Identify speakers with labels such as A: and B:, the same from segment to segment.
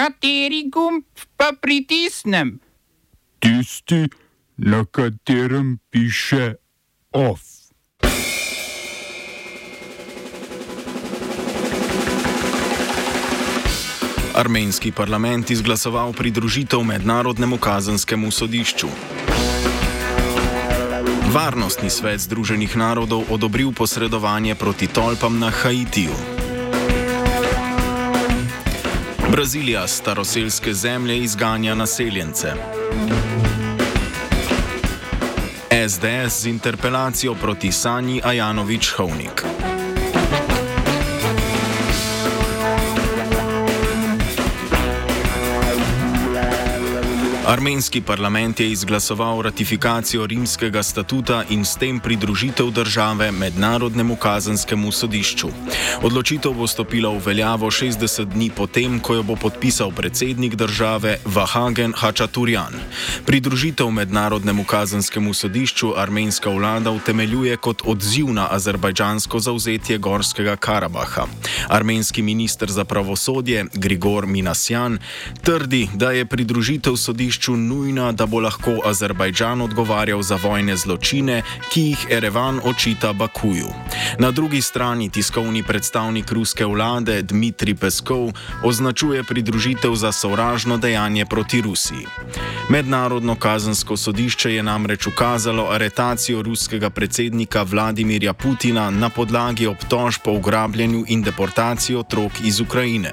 A: Kateri gumb pa pritisnem?
B: Tisti, na katerem piše OF.
C: Armenski parlament izglasoval pridružitev mednarodnemu kazanskemu sodišču. Varnostni svet Združenih narodov odobril posredovanje proti tolpam na Haitiju. Brazilija staroselske zemlje izganja naseljence. SDS z interpelacijo proti Sanji Ajanovič-Hovnik. Armenski parlament je izglasoval ratifikacijo rimskega statuta in s tem pridružitev države mednarodnemu kazanskemu sodišču. Odločitev bo stopila v veljavo 60 dni potem, ko jo bo podpisal predsednik države Vahagen Hačaturjan. Pridružitev mednarodnemu kazanskemu sodišču armenska vlada utemeljuje kot odziv na azerbajdžansko zauzetje Gorskega Karabaha. Armenski minister za pravosodje Grigor Minasjan trdi, da je pridružitev sodišča sodišču nujna, da bo lahko Azerbajdžan odgovarjal za vojne zločine, ki jih Erevan očita Bakuju. Na drugi strani tiskovni predstavnik ruske vlade Dmitrij Peskov označuje pridružitev za sovražno dejanje proti Rusiji. Mednarodno kazansko sodišče je namreč ukazalo aretacijo ruskega predsednika Vladimirja Putina na podlagi obtožb o ugrabljanju in deportaciji otrok iz Ukrajine.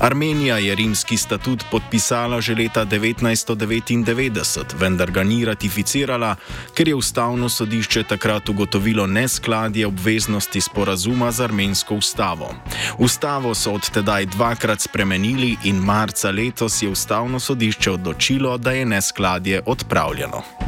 C: Armenija je rimski statut podpisala že leta 1900. 1999, vendar ga ni ratificirala, ker je ustavno sodišče takrat ugotovilo neskladje obveznosti sporazuma z armensko ustavo. Ustavo so od tedaj dvakrat spremenili in marca letos je ustavno sodišče odločilo, da je neskladje odpravljeno.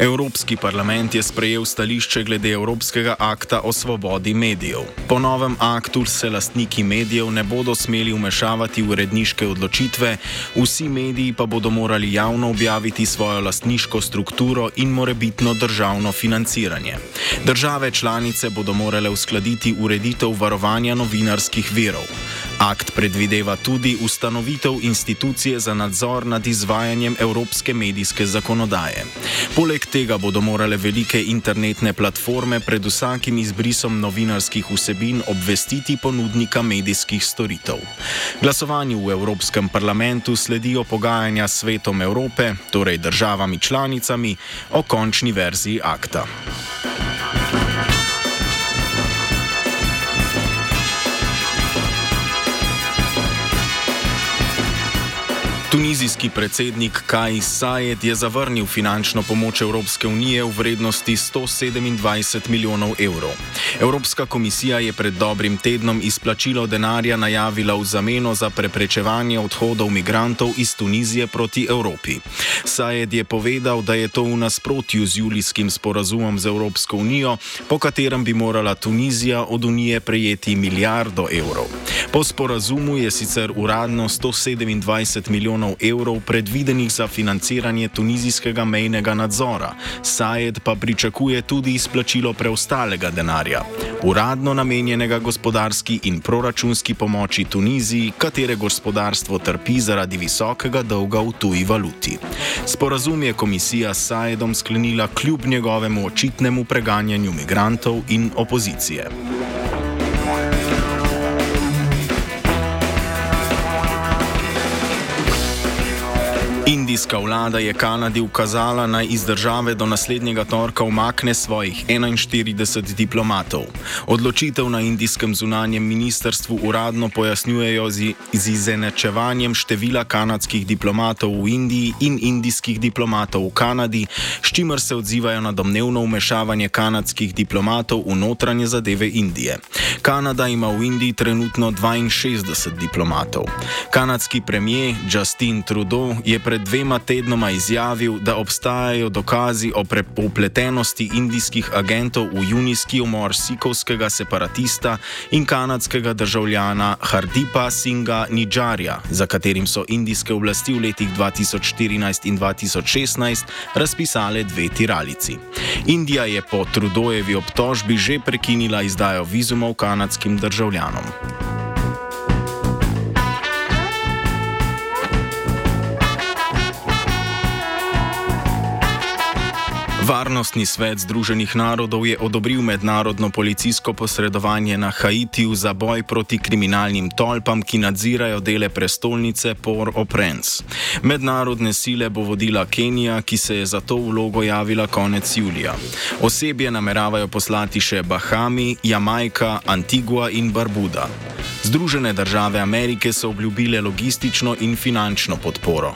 C: Evropski parlament je sprejel stališče glede Evropskega akta o svobodi medijev. Po novem aktu se lastniki medijev ne bodo smeli umešavati v uredniške odločitve, vsi mediji pa bodo morali javno objaviti svojo lastniško strukturo in morebitno državno financiranje. Države članice bodo morale uskladiti ureditev varovanja novinarskih virov. Akt predvideva tudi ustanovitev institucije za nadzor nad izvajanjem evropske medijske zakonodaje. Poleg tega bodo morale velike internetne platforme pred vsakim izbrisom novinarskih vsebin obvestiti ponudnika medijskih storitev. Glasovanju v Evropskem parlamentu sledijo pogajanja s svetom Evrope, torej državami članicami, o končni verziji akta. Tunizijski predsednik Kaj Sajed je zavrnil finančno pomoč Evropske unije v vrednosti 127 milijonov evrov. Evropska komisija je pred dobrim tednom izplačilo denarja najavila v zameno za preprečevanje odhodov migrantov iz Tunizije proti Evropi. Sajed je povedal, da je to v nasprotju z julijskim sporazumom z Evropsko unijo, po katerem bi morala Tunizija od unije prejeti milijardo evrov. Po sporazumu je sicer uradno 127 milijonov milijonov evrov predvidenih za financiranje tunizijskega mejnega nadzora. Sajed pa pričakuje tudi izplačilo preostalega denarja, uradno namenjenega gospodarski in proračunski pomoči Tuniziji, katere gospodarstvo trpi zaradi visokega dolga v tuji valuti. Sporazum je komisija s Sajedom sklenila kljub njegovemu očitnemu preganjanju migrantov in opozicije. Indijska vlada je Kanadi ukazala naj iz države do naslednjega torka umakne svojih 41 diplomatov. Odločitev na indijskem zunanjem ministrstvu uradno pojasnjujejo z, z izenačevanjem števila kanadskih diplomatov v Indiji in indijskih diplomatov v Kanadi, s čimer se odzivajo na domnevno umešavanje kanadskih diplomatov v notranje zadeve Indije. Kanada ima v Indiji trenutno 62 diplomatov. Kanadski premijer Justin Trudeau je pred pred dvema tednoma izjavil, da obstajajo dokazi o prepletenosti indijskih agentov v junijski umor sikovskega separatista in kanadskega državljana Hardipa Singa Nidžarja, za katerim so indijske oblasti v letih 2014 in 2016 razpisale dve tiralici. Indija je po Trudojevi obtožbi že prekinila izdajo vizumov kanadskim državljanom. Varnostni svet Združenih narodov je odobril mednarodno policijsko posredovanje na Haitiju za boj proti kriminalnim tolpam, ki nadzirajo dele prestolnice Port-au-Prince. Mednarodne sile bo vodila Kenija, ki se je za to vlogo javila konec julija. Osebje nameravajo poslati še Bahami, Jamajka, Antigua in Barbuda. Združene države Amerike so obljubile logistično in finančno podporo.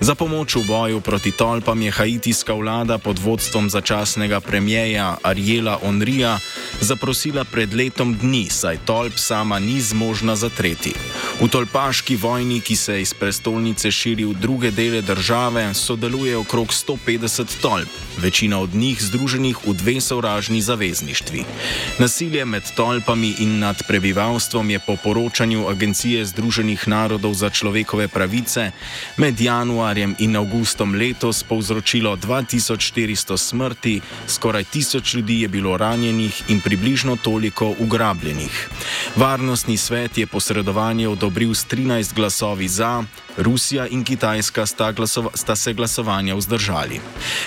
C: Za pomoč v boju proti tolpam je haitijska vlada pod vodstvom začasnega premijeja Ariela Onrija zaprosila pred letom dni, saj tolp sama ni zmožna zatreti. V tolpaški vojni, ki se iz prestolnice širi v druge dele države, sodeluje okrog 150 tolp, večina od njih združenih v dve sovražni zavezništvi. Nasilje med tolpami in nad prebivalstvom je po poročanju Agencije Združenih narodov za človekove pravice med januarjem in avgustom letos povzročilo 2400 smrti, skoraj 1000 ljudi je bilo ranjenih in približno toliko ugrabljenih. Varnostni svet je posredovanje odobril s 13 glasovi za, Rusija in Kitajska sta, glasova, sta se glasovanja vzdržali.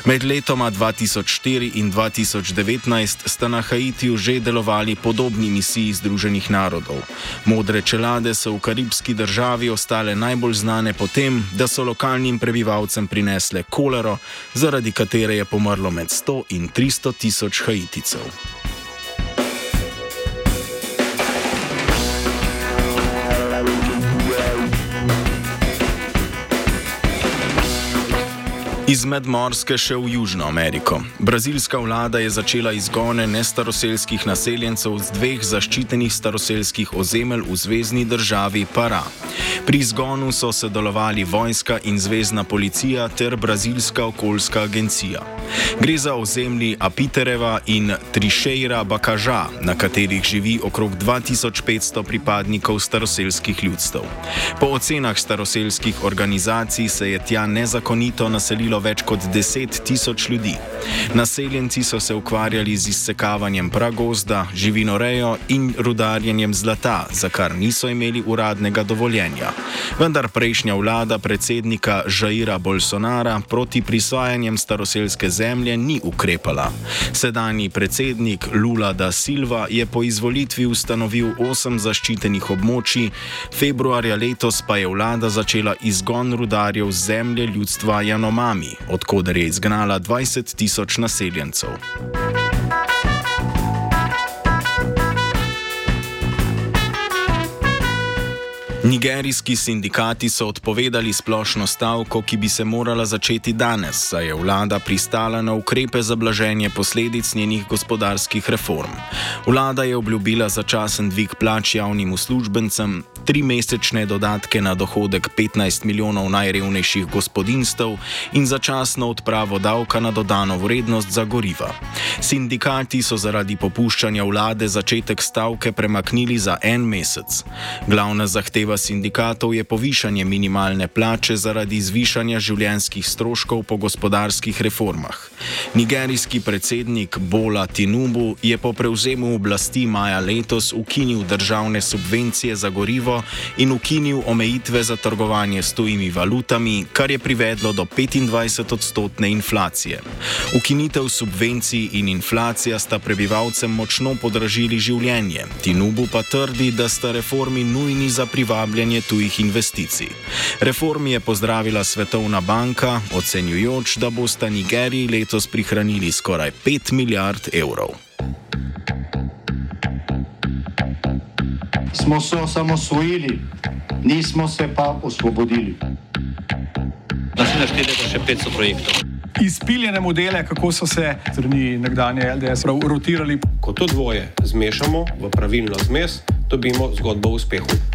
C: Med letoma 2004 in 2019 sta na Haitiju že delovali podobni misiji Združenih narodov. Modre čelade so v karibski državi ostale najbolj znane potem, da so lokalnim prebivalcem prinesle kolero, zaradi katere je pomrlo med 100 in 300 tisoč Haiticev. Iz medmorske še v Južno Ameriko. Brazilska vlada je začela izgone nestaroselskih naseljencev z dveh zaščitenih staroselskih ozemelj v zvezdni državi Para. Pri izgonu so sodelovali vojska in zvezdna policija ter brazilska okoljska agencija. Gre za ozemlji Apitereva in Trišejra Bakaža, na katerih živi okrog 2500 pripadnikov staroselskih ljudstev. Po ocenah staroselskih organizacij se je tja nezakonito naselilo več kot 10 tisoč ljudi. Naseljenci so se ukvarjali z izsekavanjem pragozda, živinorejo in rudarjenjem zlata, za kar niso imeli uradnega dovoljenja. Vendar prejšnja vlada predsednika Žaira Bolsonara proti prisvajanjem staroselske zemlje ni ukrepala. Sedanji predsednik Lula da Silva je po izvolitvi ustanovil osem zaščitenih območij, februarja letos pa je vlada začela izgon rudarjev z zemlje ljudstva Janomami, odkuder je izgnala 20 tisoč naseljencev. Nigerijski sindikati so odpovedali splošno stavko, ki bi se morala začeti danes, saj je vlada pristala na ukrepe za blaženje posledic njenih gospodarskih reform. Vlada je obljubila začasen dvig plač javnim uslužbencem, tri mesečne dodatke na dohodek 15 milijonov najrevnejših gospodinstv in začasno odpravo davka na dodano vrednost za goriva. Sindikati so zaradi popuščanja vlade začetek stavke premaknili za en mesec. Glavna zahteva sindikatov je povišanje minimalne plače zaradi zvišanja življenjskih stroškov po gospodarskih reformah. Nigerijski predsednik Bola Tinubu je po prevzemu oblasti maja letos ukinil državne subvencije za gorivo in ukinil omejitve za trgovanje s tujimi valutami, kar je privedlo do 25-odstotne inflacije. Ukinitev subvencij in inflacija sta prebivalcem močno podražili življenje. Tinubu pa trdi, da sta reformi nujni za privabljanje tujih investicij. Reformi je pozdravila Svetovna banka, ocenjujoč, da bosta Nigeriji letos prihranili skoraj 5 milijard evrov.
D: Smo se osamosvojili, nismo se pa osvobodili.
E: Naslednje število je še 500 projektov.
F: Izpiljene modele, kako so se strani nekdanje LDS prav rotirali.
G: Ko to dvoje zmešamo v pravilno zmes, dobimo zgodbo o uspehu.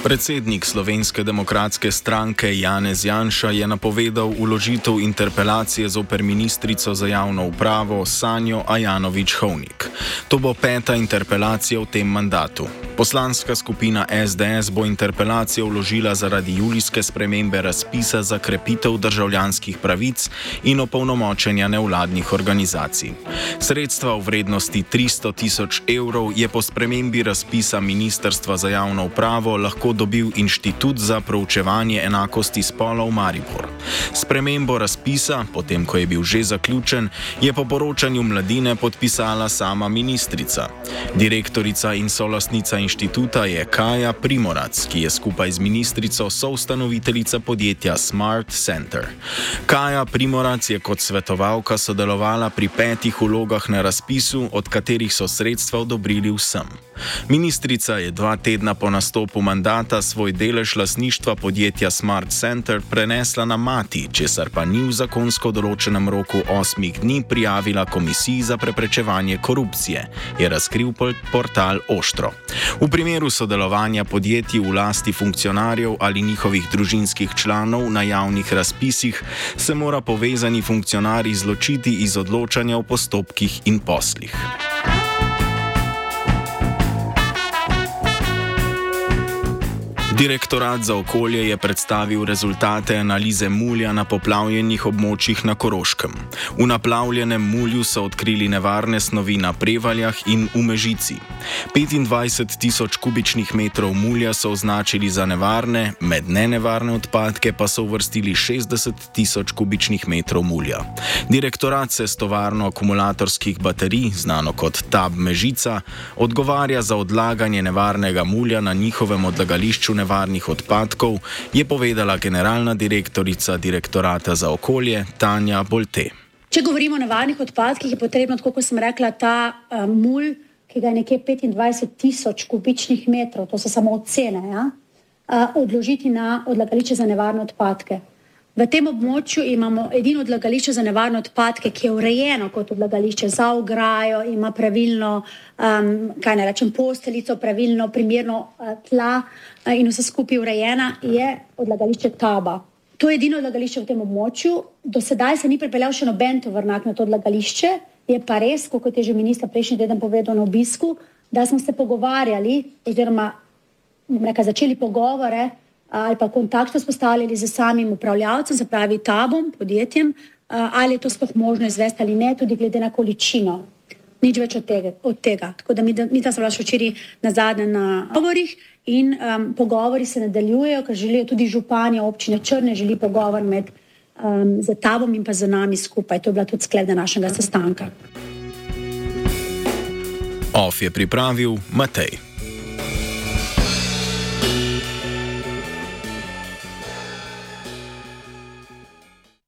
C: Predsednik Slovenske demokratske stranke Janez Janša je napovedal uložitev interpelacije zoper ministrico za javno upravo Sanjo Ajanovič Hovnik. To bo peta interpelacija v tem mandatu. Poslanska skupina SDS bo interpelacijo vložila zaradi julijske spremembe razpisa za krepitev državljanskih pravic in opolnomočenja nevladnih organizacij. Sredstva v vrednosti 300 tisoč evrov je po spremembi razpisa Ministrstva za javno upravo lahko dobil Inštitut za proučevanje enakosti spolov Maribor. Spremembo razpisa, potem ko je bil že zaključen, je po poročanju mladine podpisala sama ministrica. Direktorica in solastnica inštituta je Kaja Primorac, ki je skupaj z ministrico soustanoviteljica podjetja Smart Center. Kaja Primorac je kot svetovalka sodelovala pri petih vlogah na razpisu, od katerih so sredstva odobrili vsem. Ministrica je dva tedna po nastopu mandata svoj delež lasništva podjetja Smart Center prenesla na mati, česar pa ni v zakonsko določenem roku osmih dni prijavila Komisiji za preprečevanje korupcije, je razkril portal Oštro. V primeru sodelovanja podjetij v lasti funkcionarjev ali njihovih družinskih članov na javnih razpisih se mora povezani funkcionar izločiti iz odločanja o postopkih in poslih. Direktorat za okolje je predstavil rezultate analize mulja na poplavljenih območjih na Koroškem. V naplavljenem mulju so odkrili nevarne snovi na prevaljah in v mežici. 25 tisoč kubičnih metrov mulja so označili za nevarne, med nenevarne odpadke pa so uvrstili 60 tisoč kubičnih metrov mulja. Direktorat se s tovarno akumulatorskih baterij, znano kot TAB Mežica, odgovarja za odlaganje nevarnega mulja na njihovem odlagališču nevarnega nevarnih odpadkov, je povedala generalna direktorica direktorata za okolje Tanja Bolte.
H: Če govorimo o nevarnih odpadkih, je potrebno, kot sem rekla, ta uh, mulj, ki ga je nekje 25 tisoč kubičnih metrov, to so samo ocene, ja, uh, odložiti na odlagališče za nevarne odpadke. V tem območju imamo edino odlagališče za nevarne odpadke, ki je urejeno kot odlagališče za ograjo, ima pravilno, um, kaj ne rečem, posteljico, pravilno, primerno uh, tla uh, in vse skupaj urejena, je odlagališče Taba. To je edino odlagališče v tem območju. Do sedaj se ni pripeljal še noben tovrnak na to odlagališče. Je pa res, kot je že minister prejšnji teden povedal na obisku, da smo se pogovarjali, oziroma nekaj začeli pogovore ali pa kontakt vzpostavljali z samim upravljavcem, se pravi tabom, podjetjem, ali je to sploh možno izvesti ali ne, tudi glede na količino. Nič več od tega. Od tega. Tako da mi, mi tam smo bili včeraj na zadnje na pogovorih in um, pogovori se nadaljujejo, ker želijo tudi županja občine Črne, želi pogovor med um, tabom in pa z nami skupaj. To je bila tudi sklep današnjega sestanka.
C: OF je pripravil Matej.